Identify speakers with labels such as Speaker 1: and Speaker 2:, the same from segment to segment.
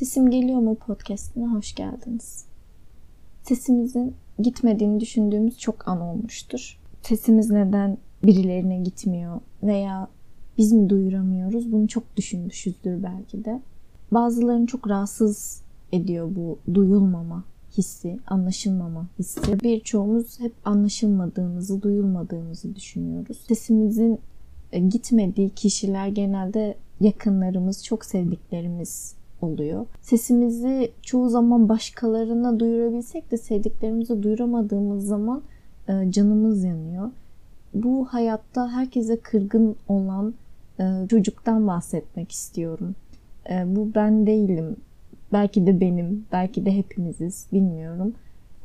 Speaker 1: Sesim Geliyor mu podcastine hoş geldiniz. Sesimizin gitmediğini düşündüğümüz çok an olmuştur. Sesimiz neden birilerine gitmiyor veya biz mi duyuramıyoruz bunu çok düşünmüşüzdür belki de. Bazılarını çok rahatsız ediyor bu duyulmama hissi, anlaşılmama hissi. Birçoğumuz hep anlaşılmadığımızı, duyulmadığımızı düşünüyoruz. Sesimizin e, gitmediği kişiler genelde yakınlarımız, çok sevdiklerimiz oluyor. Sesimizi çoğu zaman başkalarına duyurabilsek de sevdiklerimize duyuramadığımız zaman e, canımız yanıyor. Bu hayatta herkese kırgın olan e, çocuktan bahsetmek istiyorum. E, bu ben değilim. Belki de benim, belki de hepimiziz, bilmiyorum.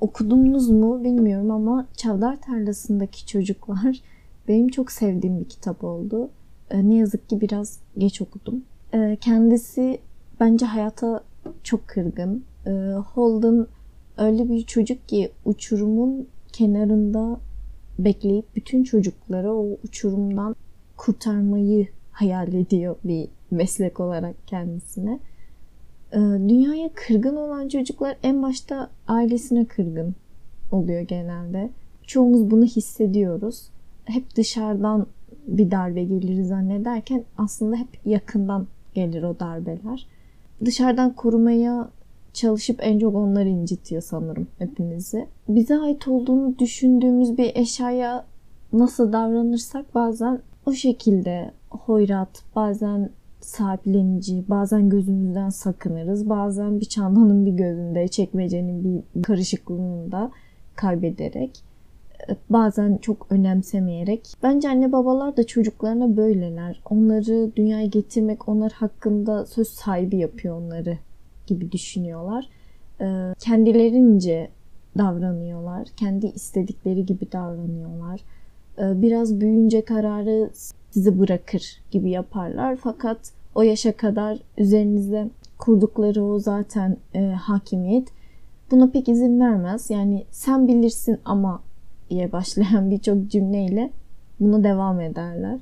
Speaker 1: Okudunuz mu bilmiyorum ama Çavdar Tarlası'ndaki çocuklar benim çok sevdiğim bir kitap oldu. Ne yazık ki biraz geç okudum. Kendisi bence hayata çok kırgın. Ee, Holden öyle bir çocuk ki uçurumun kenarında bekleyip bütün çocukları o uçurumdan kurtarmayı hayal ediyor bir meslek olarak kendisine. Ee, dünyaya kırgın olan çocuklar en başta ailesine kırgın oluyor genelde. Çoğumuz bunu hissediyoruz. Hep dışarıdan bir darbe gelir zannederken aslında hep yakından gelir o darbeler dışarıdan korumaya çalışıp en çok onları incitiyor sanırım hepimizi. Bize ait olduğunu düşündüğümüz bir eşyaya nasıl davranırsak bazen o şekilde hoyrat, bazen sahiplenici, bazen gözümüzden sakınırız, bazen bir çantanın bir gözünde, çekmecenin bir karışıklığında kaybederek, bazen çok önemsemeyerek. Bence anne babalar da çocuklarına böyleler. Onları dünyaya getirmek, onlar hakkında söz sahibi yapıyor onları gibi düşünüyorlar. Ee, kendilerince davranıyorlar. Kendi istedikleri gibi davranıyorlar. Ee, biraz büyüyünce kararı size bırakır gibi yaparlar. Fakat o yaşa kadar üzerinize kurdukları o zaten e, hakimiyet buna pek izin vermez. Yani sen bilirsin ama diye başlayan birçok cümleyle buna devam ederler.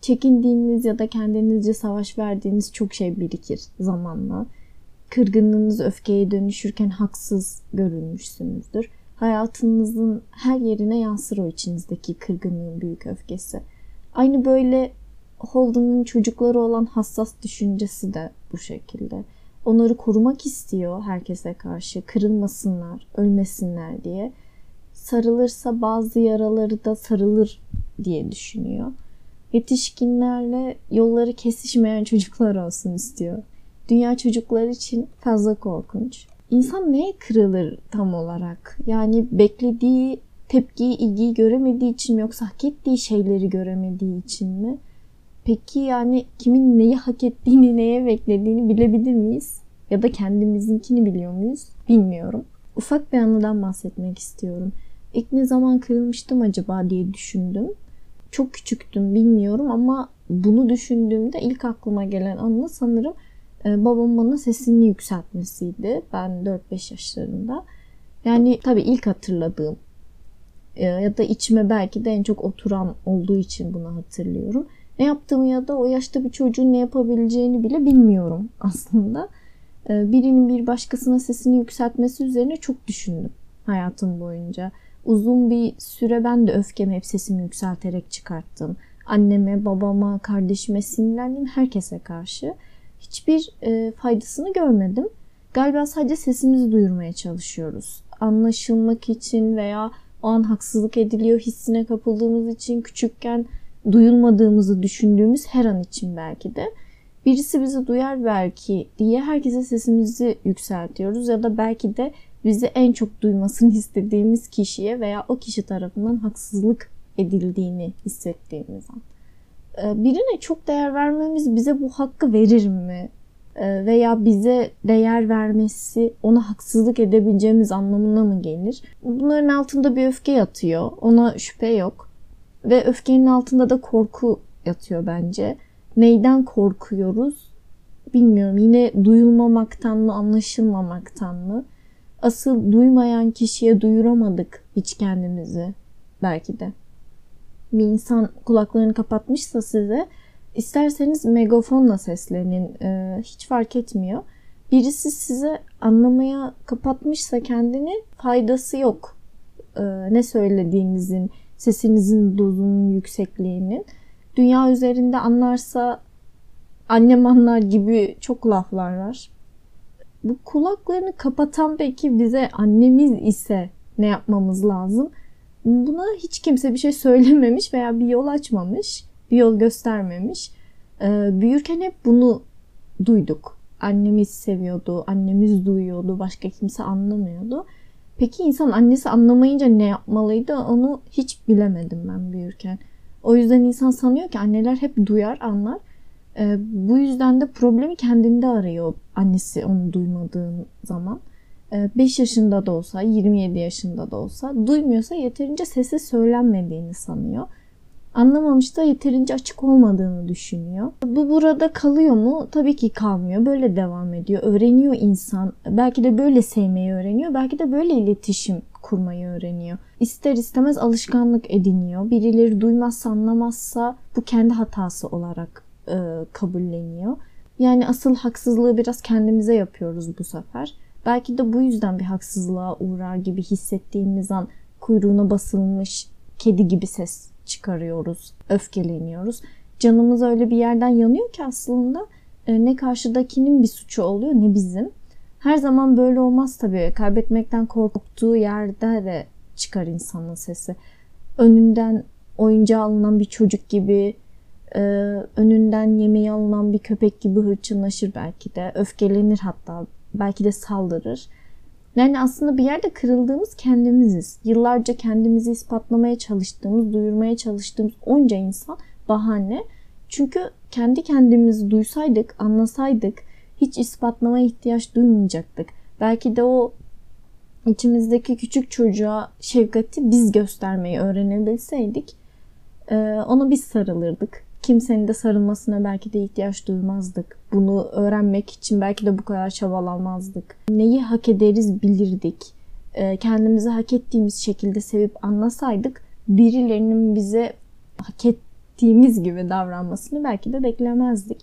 Speaker 1: Çekindiğiniz ya da kendinizce savaş verdiğiniz çok şey birikir zamanla. Kırgınlığınız öfkeye dönüşürken haksız görülmüşsünüzdür. Hayatınızın her yerine yansır o içinizdeki kırgınlığın büyük öfkesi. Aynı böyle Holden'ın çocukları olan hassas düşüncesi de bu şekilde. Onları korumak istiyor herkese karşı, kırılmasınlar, ölmesinler diye sarılırsa bazı yaraları da sarılır diye düşünüyor. Yetişkinlerle yolları kesişmeyen çocuklar olsun istiyor. Dünya çocuklar için fazla korkunç. İnsan neye kırılır tam olarak? Yani beklediği tepkiyi, ilgiyi göremediği için mi yoksa hak ettiği şeyleri göremediği için mi? Peki yani kimin neyi hak ettiğini, neye beklediğini bilebilir miyiz? Ya da kendimizinkini biliyor muyuz? Bilmiyorum. Ufak bir anıdan bahsetmek istiyorum. İlk ne zaman kırılmıştım acaba diye düşündüm. Çok küçüktüm bilmiyorum ama bunu düşündüğümde ilk aklıma gelen anı sanırım e, babam bana sesini yükseltmesiydi. Ben 4-5 yaşlarında. Yani tabii ilk hatırladığım e, ya da içime belki de en çok oturan olduğu için bunu hatırlıyorum. Ne yaptığımı ya da o yaşta bir çocuğun ne yapabileceğini bile bilmiyorum aslında. E, birinin bir başkasına sesini yükseltmesi üzerine çok düşündüm hayatım boyunca. Uzun bir süre ben de öfkemi hep sesimi yükselterek çıkarttım. Anneme, babama, kardeşime sinirlendim herkese karşı. Hiçbir e, faydasını görmedim. Galiba sadece sesimizi duyurmaya çalışıyoruz. Anlaşılmak için veya o an haksızlık ediliyor hissine kapıldığımız için küçükken duyulmadığımızı düşündüğümüz her an için belki de birisi bizi duyar belki diye herkese sesimizi yükseltiyoruz ya da belki de bizi en çok duymasını istediğimiz kişiye veya o kişi tarafından haksızlık edildiğini hissettiğimiz an. Ee, birine çok değer vermemiz bize bu hakkı verir mi? Ee, veya bize değer vermesi ona haksızlık edebileceğimiz anlamına mı gelir? Bunların altında bir öfke yatıyor. Ona şüphe yok. Ve öfkenin altında da korku yatıyor bence. Neyden korkuyoruz? Bilmiyorum. Yine duyulmamaktan mı, anlaşılmamaktan mı? Asıl duymayan kişiye duyuramadık hiç kendimizi belki de. Bir insan kulaklarını kapatmışsa size isterseniz megafonla seslenin. Ee, hiç fark etmiyor. birisi size anlamaya kapatmışsa kendini faydası yok. Ee, ne söylediğinizin, sesinizin dozunun yüksekliğinin. Dünya üzerinde anlarsa annem anlar gibi çok laflar var. Bu kulaklarını kapatan peki bize annemiz ise ne yapmamız lazım? Buna hiç kimse bir şey söylememiş veya bir yol açmamış, bir yol göstermemiş. Ee, büyürken hep bunu duyduk. Annemiz seviyordu, annemiz duyuyordu, başka kimse anlamıyordu. Peki insan annesi anlamayınca ne yapmalıydı onu hiç bilemedim ben büyürken. O yüzden insan sanıyor ki anneler hep duyar, anlar. Ee, bu yüzden de problemi kendinde arıyor annesi onu duymadığın zaman. 5 ee, yaşında da olsa, 27 yaşında da olsa duymuyorsa yeterince sesi söylenmediğini sanıyor. Anlamamış da yeterince açık olmadığını düşünüyor. Bu burada kalıyor mu? Tabii ki kalmıyor. Böyle devam ediyor. Öğreniyor insan. Belki de böyle sevmeyi öğreniyor. Belki de böyle iletişim kurmayı öğreniyor. İster istemez alışkanlık ediniyor. Birileri duymazsa anlamazsa bu kendi hatası olarak e, kabulleniyor. Yani asıl haksızlığı biraz kendimize yapıyoruz bu sefer. Belki de bu yüzden bir haksızlığa uğrar gibi hissettiğimiz an kuyruğuna basılmış kedi gibi ses çıkarıyoruz, öfkeleniyoruz. Canımız öyle bir yerden yanıyor ki aslında e, ne karşıdakinin bir suçu oluyor ne bizim. Her zaman böyle olmaz tabii. Kaybetmekten korktuğu yerde de çıkar insanın sesi. Önünden oyuncağı alınan bir çocuk gibi, e, önünden yemeği alınan bir köpek gibi hırçınlaşır belki de. Öfkelenir hatta belki de saldırır. Yani aslında bir yerde kırıldığımız kendimiziz. Yıllarca kendimizi ispatlamaya çalıştığımız, duyurmaya çalıştığımız onca insan bahane. Çünkü kendi kendimizi duysaydık, anlasaydık hiç ispatlamaya ihtiyaç duymayacaktık. Belki de o içimizdeki küçük çocuğa şefkati biz göstermeyi öğrenebilseydik ona biz sarılırdık kimsenin de sarılmasına belki de ihtiyaç duymazdık. Bunu öğrenmek için belki de bu kadar çabalanmazdık. Neyi hak ederiz bilirdik. Ee, kendimizi hak ettiğimiz şekilde sevip anlasaydık birilerinin bize hak ettiğimiz gibi davranmasını belki de beklemezdik.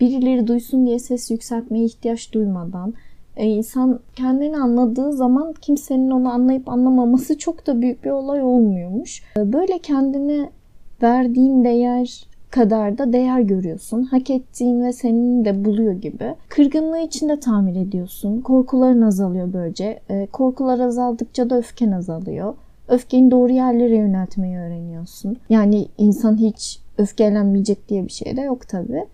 Speaker 1: Birileri duysun diye ses yükseltmeye ihtiyaç duymadan e, insan kendini anladığı zaman kimsenin onu anlayıp anlamaması çok da büyük bir olay olmuyormuş. Böyle kendine verdiğin değer kadar da değer görüyorsun. Hak ettiğin ve senin de buluyor gibi. Kırgınlığı içinde tamir ediyorsun. Korkuların azalıyor böylece. E, korkular azaldıkça da öfken azalıyor. Öfkeni doğru yerlere yöneltmeyi öğreniyorsun. Yani insan hiç öfkelenmeyecek diye bir şey de yok tabi.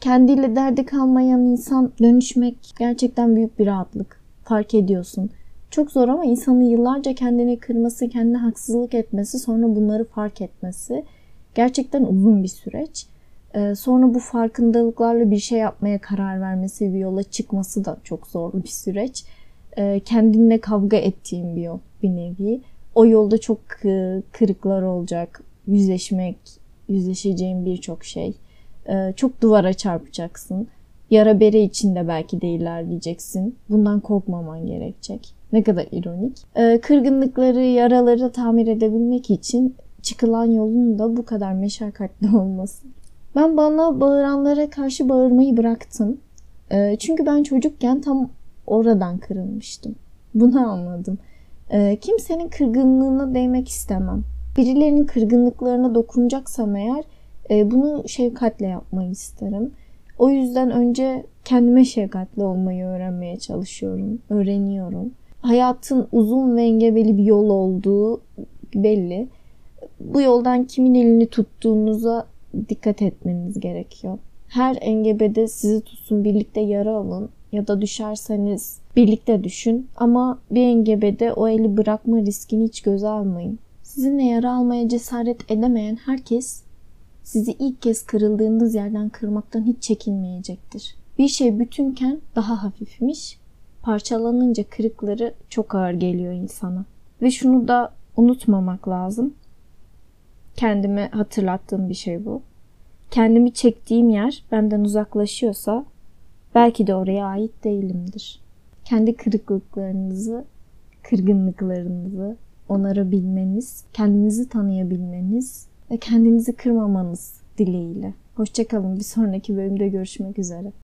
Speaker 1: Kendiyle derdi kalmayan insan dönüşmek gerçekten büyük bir rahatlık. Fark ediyorsun. Çok zor ama insanın yıllarca kendini kırması, kendine haksızlık etmesi, sonra bunları fark etmesi gerçekten uzun bir süreç. Ee, sonra bu farkındalıklarla bir şey yapmaya karar vermesi, bir yola çıkması da çok zor bir süreç. Ee, kendinle kavga ettiğin bir yol bir nevi. O yolda çok e, kırıklar olacak. Yüzleşmek, yüzleşeceğin birçok şey. Ee, çok duvara çarpacaksın. Yara bere içinde belki de ilerleyeceksin. Bundan korkmaman gerekecek. Ne kadar ironik. Kırgınlıkları, yaraları tamir edebilmek için çıkılan yolun da bu kadar meşakkatli olması. Ben bana bağıranlara karşı bağırmayı bıraktım. Ee, çünkü ben çocukken tam oradan kırılmıştım. Bunu anladım. Ee, kimsenin kırgınlığına değmek istemem. Birilerinin kırgınlıklarına dokunacaksam eğer e, bunu şefkatle yapmayı isterim. O yüzden önce kendime şefkatli olmayı öğrenmeye çalışıyorum, öğreniyorum. Hayatın uzun ve engebeli bir yol olduğu belli bu yoldan kimin elini tuttuğunuza dikkat etmeniz gerekiyor. Her engebede sizi tutsun birlikte yara alın ya da düşerseniz birlikte düşün ama bir engebede o eli bırakma riskini hiç göze almayın. Sizinle yara almaya cesaret edemeyen herkes sizi ilk kez kırıldığınız yerden kırmaktan hiç çekinmeyecektir. Bir şey bütünken daha hafifmiş, parçalanınca kırıkları çok ağır geliyor insana. Ve şunu da unutmamak lazım kendime hatırlattığım bir şey bu. Kendimi çektiğim yer benden uzaklaşıyorsa belki de oraya ait değilimdir. Kendi kırıklıklarınızı, kırgınlıklarınızı onarabilmeniz, kendinizi tanıyabilmeniz ve kendinizi kırmamanız dileğiyle. Hoşçakalın. Bir sonraki bölümde görüşmek üzere.